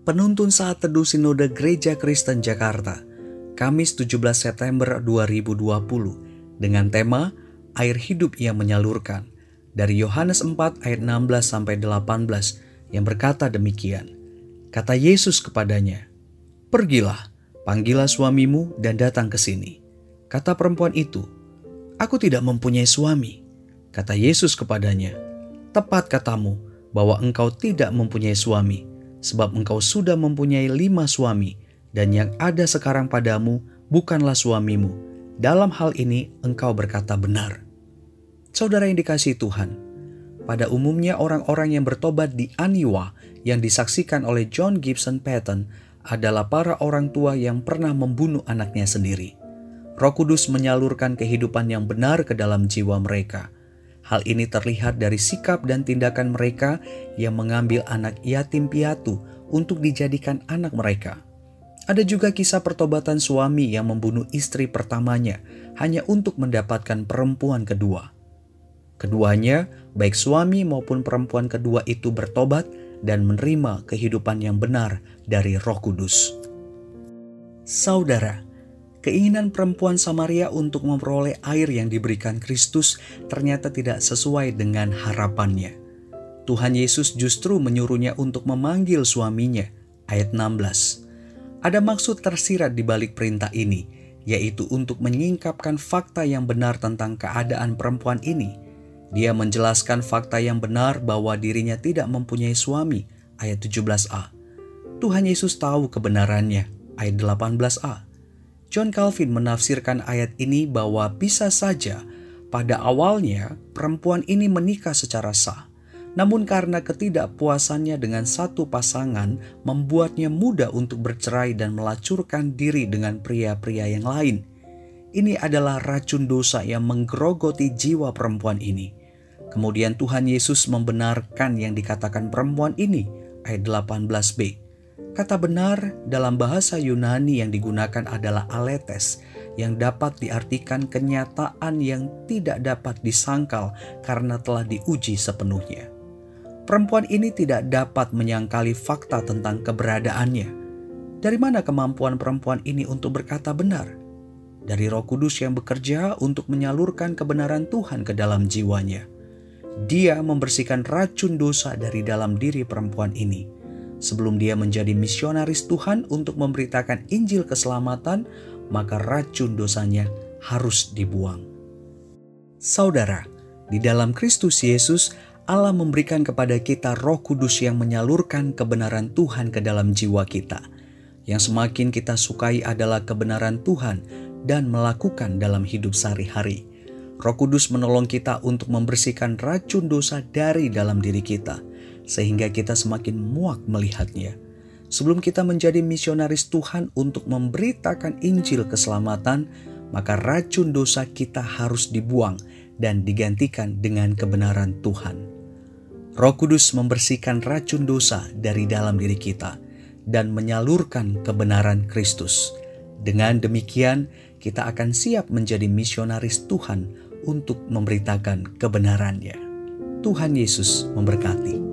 Penuntun Saat Teduh Sinode Gereja Kristen Jakarta, Kamis 17 September 2020, dengan tema Air Hidup yang Menyalurkan, dari Yohanes 4 ayat 16 sampai 18 yang berkata demikian. Kata Yesus kepadanya, "Pergilah, panggillah suamimu dan datang ke sini." Kata perempuan itu, "Aku tidak mempunyai suami." Kata Yesus kepadanya, "Tepat katamu, bahwa engkau tidak mempunyai suami, sebab engkau sudah mempunyai lima suami, dan yang ada sekarang padamu bukanlah suamimu. Dalam hal ini engkau berkata benar. Saudara yang dikasih Tuhan, pada umumnya orang-orang yang bertobat di Aniwa yang disaksikan oleh John Gibson Patton adalah para orang tua yang pernah membunuh anaknya sendiri. Roh Kudus menyalurkan kehidupan yang benar ke dalam jiwa mereka – Hal ini terlihat dari sikap dan tindakan mereka yang mengambil anak yatim piatu untuk dijadikan anak mereka. Ada juga kisah pertobatan suami yang membunuh istri pertamanya hanya untuk mendapatkan perempuan kedua. Keduanya, baik suami maupun perempuan kedua itu bertobat dan menerima kehidupan yang benar dari Roh Kudus. Saudara, Keinginan perempuan Samaria untuk memperoleh air yang diberikan Kristus ternyata tidak sesuai dengan harapannya. Tuhan Yesus justru menyuruhnya untuk memanggil suaminya. Ayat 16. Ada maksud tersirat di balik perintah ini, yaitu untuk menyingkapkan fakta yang benar tentang keadaan perempuan ini. Dia menjelaskan fakta yang benar bahwa dirinya tidak mempunyai suami. Ayat 17a. Tuhan Yesus tahu kebenarannya. Ayat 18a John Calvin menafsirkan ayat ini bahwa bisa saja pada awalnya perempuan ini menikah secara sah. Namun karena ketidakpuasannya dengan satu pasangan membuatnya mudah untuk bercerai dan melacurkan diri dengan pria-pria yang lain. Ini adalah racun dosa yang menggerogoti jiwa perempuan ini. Kemudian Tuhan Yesus membenarkan yang dikatakan perempuan ini, ayat 18b. Kata benar dalam bahasa Yunani yang digunakan adalah aletes, yang dapat diartikan kenyataan yang tidak dapat disangkal karena telah diuji sepenuhnya. Perempuan ini tidak dapat menyangkali fakta tentang keberadaannya. Dari mana kemampuan perempuan ini untuk berkata benar? Dari Roh Kudus yang bekerja untuk menyalurkan kebenaran Tuhan ke dalam jiwanya. Dia membersihkan racun dosa dari dalam diri perempuan ini Sebelum dia menjadi misionaris Tuhan untuk memberitakan Injil keselamatan, maka racun dosanya harus dibuang. Saudara, di dalam Kristus Yesus, Allah memberikan kepada kita Roh Kudus yang menyalurkan kebenaran Tuhan ke dalam jiwa kita. Yang semakin kita sukai adalah kebenaran Tuhan dan melakukan dalam hidup sehari-hari. Roh Kudus menolong kita untuk membersihkan racun dosa dari dalam diri kita sehingga kita semakin muak melihatnya. Sebelum kita menjadi misionaris Tuhan untuk memberitakan Injil keselamatan, maka racun dosa kita harus dibuang dan digantikan dengan kebenaran Tuhan. Roh Kudus membersihkan racun dosa dari dalam diri kita dan menyalurkan kebenaran Kristus. Dengan demikian, kita akan siap menjadi misionaris Tuhan untuk memberitakan kebenarannya. Tuhan Yesus memberkati.